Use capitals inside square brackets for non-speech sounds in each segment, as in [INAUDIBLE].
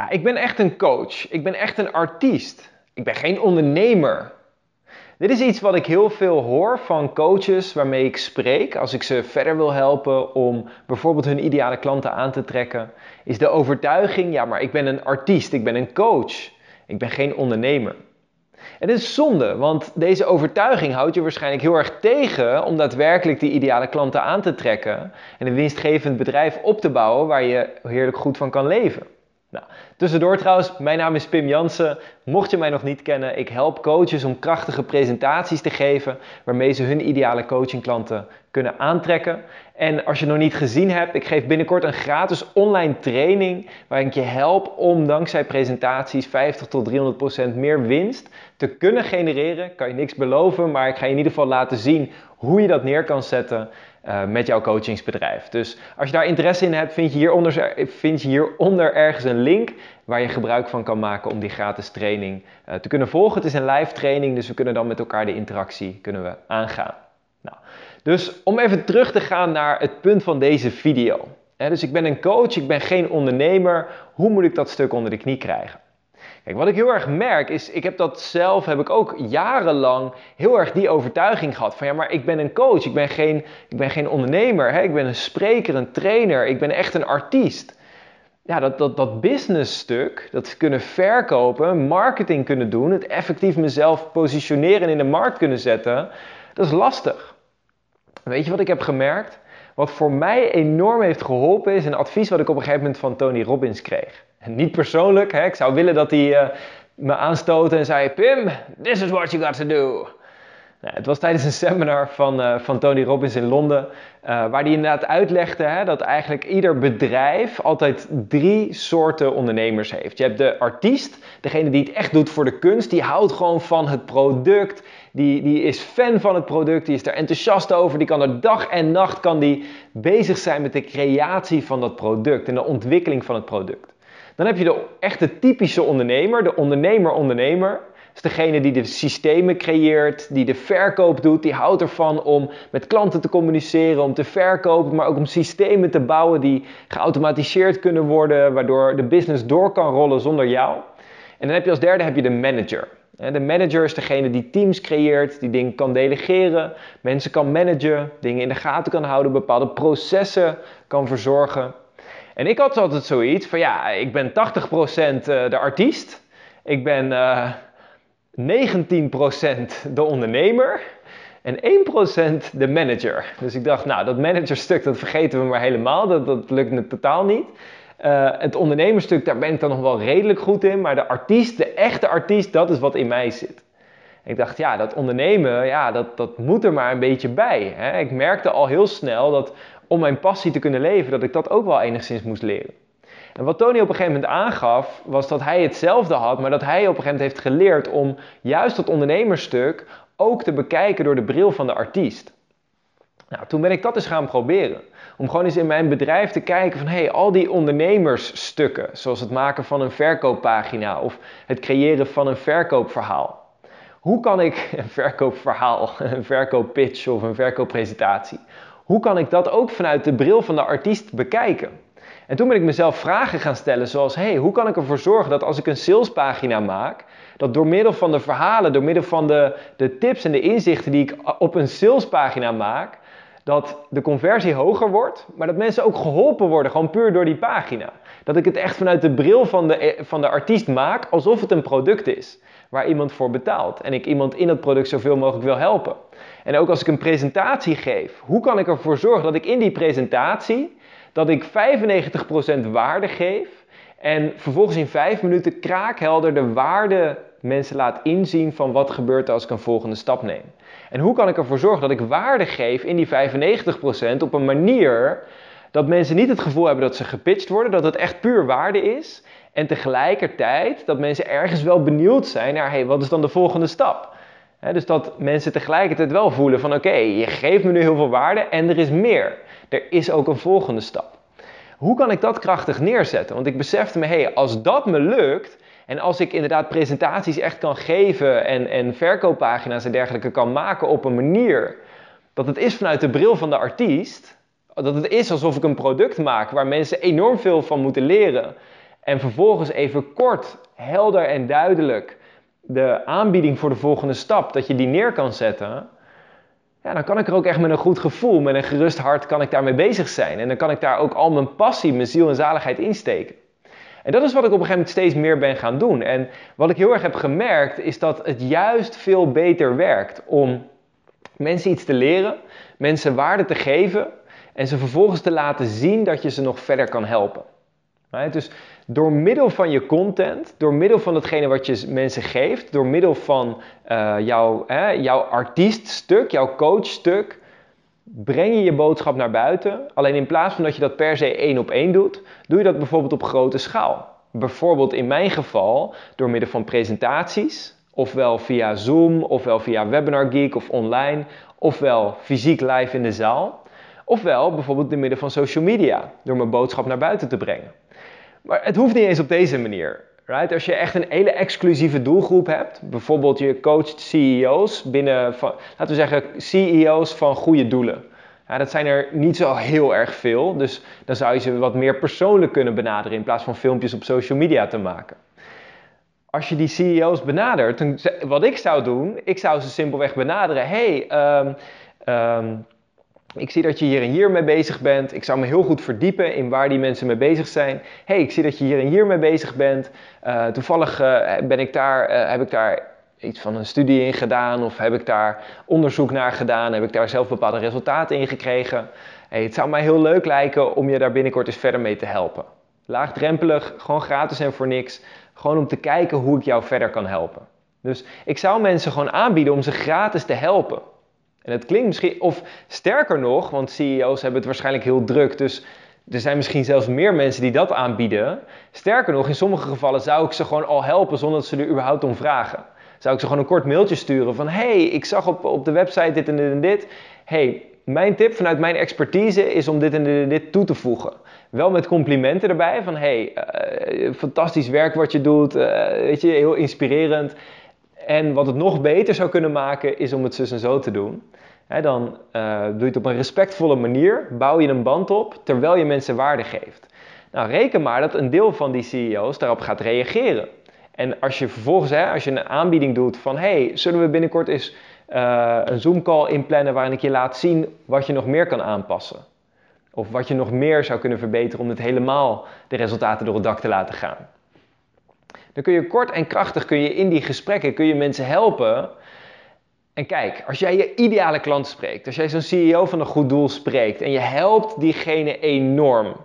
Ja, ik ben echt een coach. Ik ben echt een artiest. Ik ben geen ondernemer. Dit is iets wat ik heel veel hoor van coaches waarmee ik spreek als ik ze verder wil helpen om bijvoorbeeld hun ideale klanten aan te trekken. Is de overtuiging, ja, maar ik ben een artiest, ik ben een coach. Ik ben geen ondernemer. En dit is zonde, want deze overtuiging houdt je waarschijnlijk heel erg tegen om daadwerkelijk die ideale klanten aan te trekken en een winstgevend bedrijf op te bouwen waar je heerlijk goed van kan leven. Nou, tussendoor trouwens, mijn naam is Pim Jansen. Mocht je mij nog niet kennen, ik help coaches om krachtige presentaties te geven waarmee ze hun ideale coachingklanten kunnen aantrekken. En als je nog niet gezien hebt, ik geef binnenkort een gratis online training waarin ik je help om dankzij presentaties 50 tot 300 procent meer winst te kunnen genereren. Kan je niks beloven, maar ik ga je in ieder geval laten zien hoe je dat neer kan zetten uh, met jouw coachingsbedrijf. Dus als je daar interesse in hebt, vind je, hieronder, vind je ergens een link waar je gebruik van kan maken om die gratis training uh, te kunnen volgen. Het is een live training, dus we kunnen dan met elkaar de interactie kunnen we aangaan. Nou, dus om even terug te gaan naar het punt van deze video. dus ik ben een coach, ik ben geen ondernemer. Hoe moet ik dat stuk onder de knie krijgen? Kijk, wat ik heel erg merk is, ik heb dat zelf, heb ik ook jarenlang heel erg die overtuiging gehad van ja, maar ik ben een coach, ik ben geen, ik ben geen ondernemer, hè? ik ben een spreker, een trainer, ik ben echt een artiest. Ja, dat, dat, dat business stuk, dat kunnen verkopen, marketing kunnen doen, het effectief mezelf positioneren en in de markt kunnen zetten, dat is lastig. Weet je wat ik heb gemerkt? Wat voor mij enorm heeft geholpen is een advies wat ik op een gegeven moment van Tony Robbins kreeg. En niet persoonlijk, hè? ik zou willen dat hij uh, me aanstoten en zei: Pim, this is what you got to do. Nou, het was tijdens een seminar van, uh, van Tony Robbins in Londen, uh, waar hij inderdaad uitlegde hè, dat eigenlijk ieder bedrijf altijd drie soorten ondernemers heeft. Je hebt de artiest, degene die het echt doet voor de kunst, die houdt gewoon van het product, die, die is fan van het product, die is er enthousiast over, die kan er dag en nacht kan die bezig zijn met de creatie van dat product en de ontwikkeling van het product. Dan heb je de echte typische ondernemer, de ondernemer-ondernemer. Dat is degene die de systemen creëert, die de verkoop doet, die houdt ervan om met klanten te communiceren, om te verkopen, maar ook om systemen te bouwen die geautomatiseerd kunnen worden, waardoor de business door kan rollen zonder jou. En dan heb je als derde heb je de manager. De manager is degene die teams creëert, die dingen kan delegeren, mensen kan managen, dingen in de gaten kan houden, bepaalde processen kan verzorgen. En ik had altijd zoiets van ja, ik ben 80% eh, de artiest, ik ben uh, eh, 19% de ondernemer en 1% de manager. Dus ik dacht, nou, dat managerstuk dat vergeten we maar helemaal, dat, dat lukt me totaal niet. Uh, het ondernemerstuk, daar ben ik dan nog wel redelijk goed in, maar de artiest, de echte artiest, dat is wat in mij zit. ik dacht, ja, dat ondernemen, ja, dat, dat moet er maar een beetje bij. Hè? Ik merkte al heel snel dat om mijn passie te kunnen leven, dat ik dat ook wel enigszins moest leren. En wat Tony op een gegeven moment aangaf, was dat hij hetzelfde had, maar dat hij op een gegeven moment heeft geleerd om juist dat ondernemersstuk ook te bekijken door de bril van de artiest. Nou, toen ben ik dat eens gaan proberen. Om gewoon eens in mijn bedrijf te kijken van, hey, al die ondernemersstukken, zoals het maken van een verkooppagina of het creëren van een verkoopverhaal. Hoe kan ik [LAUGHS] een verkoopverhaal, een verkooppitch of een verkooppresentatie, hoe kan ik dat ook vanuit de bril van de artiest bekijken? En toen ben ik mezelf vragen gaan stellen zoals, hey, hoe kan ik ervoor zorgen dat als ik een salespagina maak, dat door middel van de verhalen, door middel van de, de tips en de inzichten die ik op een salespagina maak, dat de conversie hoger wordt, maar dat mensen ook geholpen worden, gewoon puur door die pagina. Dat ik het echt vanuit de bril van de, van de artiest maak, alsof het een product is, waar iemand voor betaalt. En ik iemand in dat product zoveel mogelijk wil helpen. En ook als ik een presentatie geef, hoe kan ik ervoor zorgen dat ik in die presentatie, dat ik 95% waarde geef en vervolgens in 5 minuten kraakhelder de waarde mensen laat inzien van wat gebeurt als ik een volgende stap neem. En hoe kan ik ervoor zorgen dat ik waarde geef in die 95% op een manier dat mensen niet het gevoel hebben dat ze gepitcht worden, dat het echt puur waarde is. En tegelijkertijd dat mensen ergens wel benieuwd zijn naar, hey, wat is dan de volgende stap? dus dat mensen tegelijkertijd wel voelen van oké, je geeft me nu heel veel waarde en er is meer. Er is ook een volgende stap. Hoe kan ik dat krachtig neerzetten? Want ik besefte me, hey, als dat me lukt en als ik inderdaad presentaties echt kan geven en, en verkooppagina's en dergelijke kan maken op een manier dat het is vanuit de bril van de artiest, dat het is alsof ik een product maak waar mensen enorm veel van moeten leren en vervolgens even kort, helder en duidelijk de aanbieding voor de volgende stap, dat je die neer kan zetten, ja, dan kan ik er ook echt met een goed gevoel, met een gerust hart, kan ik daarmee bezig zijn. En dan kan ik daar ook al mijn passie, mijn ziel en zaligheid insteken. En dat is wat ik op een gegeven moment steeds meer ben gaan doen. En wat ik heel erg heb gemerkt, is dat het juist veel beter werkt om mensen iets te leren, mensen waarde te geven en ze vervolgens te laten zien dat je ze nog verder kan helpen. Dus door middel van je content, door middel van datgene wat je mensen geeft, door middel van uh, jouw, jouw artieststuk, jouw coachstuk, breng je je boodschap naar buiten. Alleen in plaats van dat je dat per se één op één doet, doe je dat bijvoorbeeld op grote schaal. Bijvoorbeeld in mijn geval door middel van presentaties, ofwel via Zoom, ofwel via Webinar Geek of online, ofwel fysiek live in de zaal, ofwel bijvoorbeeld door middel van social media, door mijn boodschap naar buiten te brengen. Maar het hoeft niet eens op deze manier. Right? Als je echt een hele exclusieve doelgroep hebt, bijvoorbeeld je coacht CEO's binnen, van, laten we zeggen, CEO's van goede doelen. Ja, dat zijn er niet zo heel erg veel, dus dan zou je ze wat meer persoonlijk kunnen benaderen in plaats van filmpjes op social media te maken. Als je die CEO's benadert, wat ik zou doen, ik zou ze simpelweg benaderen. Hey, um, um, ik zie dat je hier en hier mee bezig bent. Ik zou me heel goed verdiepen in waar die mensen mee bezig zijn. hey, ik zie dat je hier en hier mee bezig bent. Uh, toevallig uh, ben ik daar, uh, heb ik daar iets van een studie in gedaan of heb ik daar onderzoek naar gedaan. Heb ik daar zelf bepaalde resultaten in gekregen. Het zou mij heel leuk lijken om je daar binnenkort eens verder mee te helpen. Laagdrempelig, gewoon gratis en voor niks. Gewoon om te kijken hoe ik jou verder kan helpen. Dus ik zou mensen gewoon aanbieden om ze gratis te helpen. En het klinkt misschien, of sterker nog, want CEO's hebben het waarschijnlijk heel druk, dus er zijn misschien zelfs meer mensen die dat aanbieden. Sterker nog, in sommige gevallen zou ik ze gewoon al helpen zonder dat ze er überhaupt om vragen. Zou ik ze gewoon een kort mailtje sturen van: hey, ik zag op, op de website dit en dit en dit. hey, mijn tip vanuit mijn expertise is om dit en dit en dit toe te voegen. Wel met complimenten erbij van: hey, uh, fantastisch werk wat je doet, uh, weet je, heel inspirerend. En wat het nog beter zou kunnen maken, is om het zus en zo te doen. dan uh, doe je het op een respectvolle manier, bouw je een band op, terwijl je mensen waarde geeft. Nou, reken maar dat een deel van die CEO's daarop gaat reageren. En als je vervolgens, als je een aanbieding doet van, hey, zullen we binnenkort eens uh, een Zoom-call inplannen waarin ik je laat zien wat je nog meer kan aanpassen? Of wat je nog meer zou kunnen verbeteren om het helemaal de resultaten door het dak te laten gaan. Dan kun je kort en krachtig kun je in die gesprekken kun je mensen helpen. En kijk, als jij je ideale klant spreekt, als jij zo'n CEO van een goed doel spreekt en je helpt diegene enorm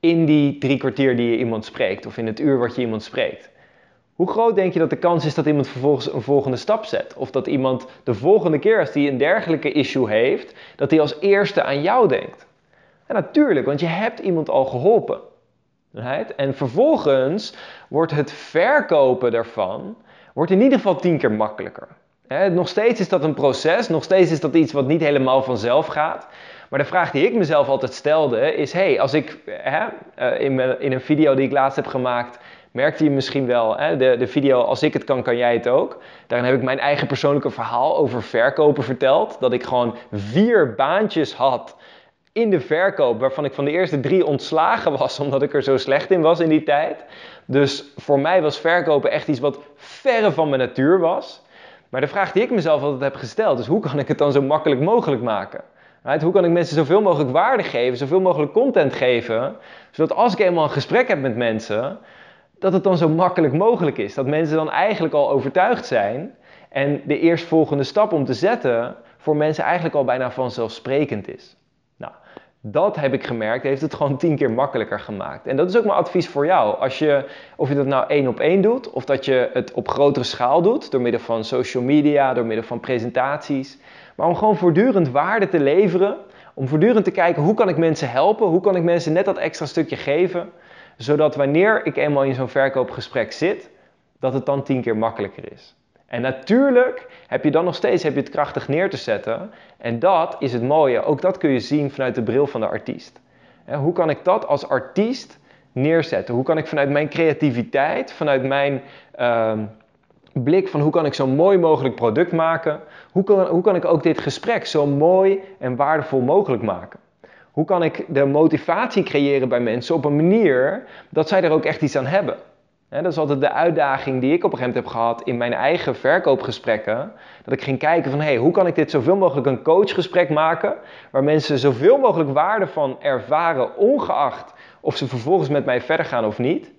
in die drie kwartier die je iemand spreekt of in het uur wat je iemand spreekt. Hoe groot denk je dat de kans is dat iemand vervolgens een volgende stap zet? Of dat iemand de volgende keer als die een dergelijke issue heeft, dat hij als eerste aan jou denkt? En natuurlijk, want je hebt iemand al geholpen. En vervolgens wordt het verkopen daarvan wordt in ieder geval tien keer makkelijker. Nog steeds is dat een proces, nog steeds is dat iets wat niet helemaal vanzelf gaat. Maar de vraag die ik mezelf altijd stelde is: hey, als ik hè, eh, in, in, een video die ik laatst heb gemaakt, merkte je misschien wel, hè, de, de video Als ik het kan, kan jij het ook. Daarin heb ik mijn eigen persoonlijke verhaal over verkopen verteld. Dat ik gewoon vier baantjes had in de verkoop, waarvan ik van de eerste drie ontslagen was [LAUGHS] omdat ik er zo slecht in was in die tijd. Dus voor mij was verkopen echt iets wat verre van mijn natuur was. Maar de vraag die ik mezelf altijd heb gesteld is: hoe kan ik het dan zo makkelijk mogelijk maken? Hoe kan ik mensen zoveel mogelijk waarde geven, zoveel mogelijk content geven, zodat als ik eenmaal een gesprek heb met mensen, dat het dan zo makkelijk mogelijk is. Dat mensen dan eigenlijk al overtuigd zijn en de eerstvolgende stap om te zetten voor mensen eigenlijk al bijna vanzelfsprekend is. Dat heb ik gemerkt, heeft het gewoon tien keer makkelijker gemaakt. En dat is ook mijn advies voor jou. Als je, of je dat nou één op één doet, of dat je het op grotere schaal doet, door middel van social media, door middel van presentaties. Maar om gewoon voortdurend waarde te leveren, om voortdurend te kijken hoe kan ik mensen helpen, hoe kan ik mensen net dat extra stukje geven, zodat wanneer ik eenmaal in zo'n verkoopgesprek zit, dat het dan tien keer makkelijker is. En natuurlijk heb je dan nog steeds heb je het krachtig neer te zetten. En dat is het mooie. Ook dat kun je zien vanuit de bril van de artiest. Hoe kan ik dat als artiest neerzetten? Hoe kan ik vanuit mijn creativiteit, vanuit mijn uh, blik van hoe kan ik zo mooi mogelijk product maken, hoe kan, hoe kan ik ook dit gesprek zo mooi en waardevol mogelijk maken? Hoe kan ik de motivatie creëren bij mensen op een manier dat zij er ook echt iets aan hebben? Dat is altijd de uitdaging die ik op een gegeven moment heb gehad in mijn eigen verkoopgesprekken. Dat ik ging kijken van, hey, hoe kan ik dit zoveel mogelijk een coachgesprek maken, waar mensen zoveel mogelijk waarde van ervaren, ongeacht of ze vervolgens met mij verder gaan of niet.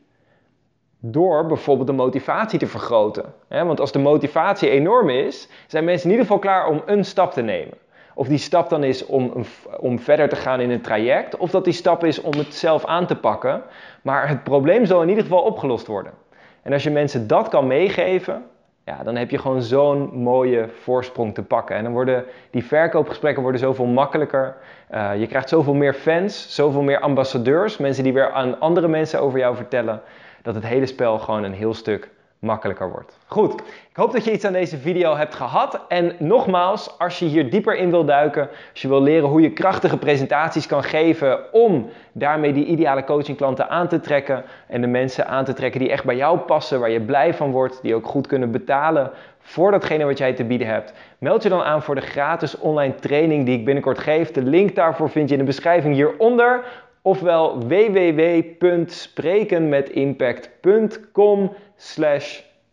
Door bijvoorbeeld de motivatie te vergroten. want als de motivatie enorm is, zijn mensen in ieder geval klaar om een stap te nemen. Of die stap dan is om, om verder te gaan in een traject, of dat die stap is om het zelf aan te pakken. Maar het probleem zal in ieder geval opgelost worden. En als je mensen dat kan meegeven, ja, dan heb je gewoon zo'n mooie voorsprong te pakken. En dan worden die verkoopgesprekken worden zoveel makkelijker. Uh, je krijgt zoveel meer fans, zoveel meer ambassadeurs, mensen die weer aan andere mensen over jou vertellen, dat het hele spel gewoon een heel stuk makkelijker wordt. Goed, ik hoop dat je iets aan deze video hebt gehad. En nogmaals, als je hier dieper in wil duiken, als je wil leren hoe je krachtige presentaties kan geven om daarmee die ideale coachingklanten aan te trekken en de mensen aan te trekken die echt bij jou passen, waar je blij van wordt, die ook goed kunnen betalen voor datgene wat jij te bieden hebt, meld je dan aan voor de gratis online training die ik binnenkort geef. De link daarvoor vind je in de beschrijving hieronder ofwel www.sprekenmetimpact.com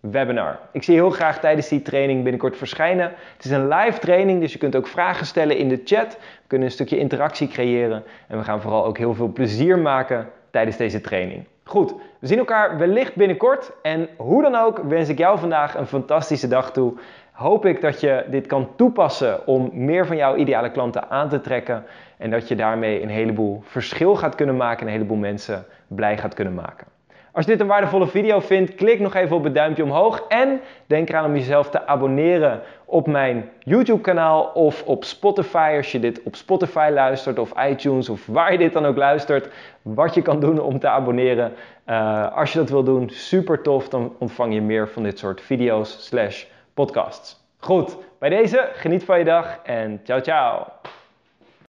webinar. Ik zie je heel graag tijdens die training binnenkort verschijnen. Het is een live training, dus je kunt ook vragen stellen in de chat. We kunnen een stukje interactie creëren en we gaan vooral ook heel veel plezier maken tijdens deze training. Goed, we zien elkaar wellicht binnenkort en hoe dan ook wens ik jou vandaag een fantastische dag toe hoop ik dat je dit kan toepassen om meer van jouw ideale klanten aan te trekken. En dat je daarmee een heleboel verschil gaat kunnen maken en een heleboel mensen blij gaat kunnen maken. Als je dit een waardevolle video vindt, klik nog even op het duimpje omhoog. En denk eraan om jezelf te abonneren op mijn YouTube kanaal of op Spotify. Als je dit op Spotify luistert of iTunes of waar je dit dan ook luistert. Wat je kan doen om te abonneren. Uh, als je dat wil doen, super tof. Dan ontvang je meer van dit soort video's podcasts. Goed, bij deze geniet van je dag en ciao ciao.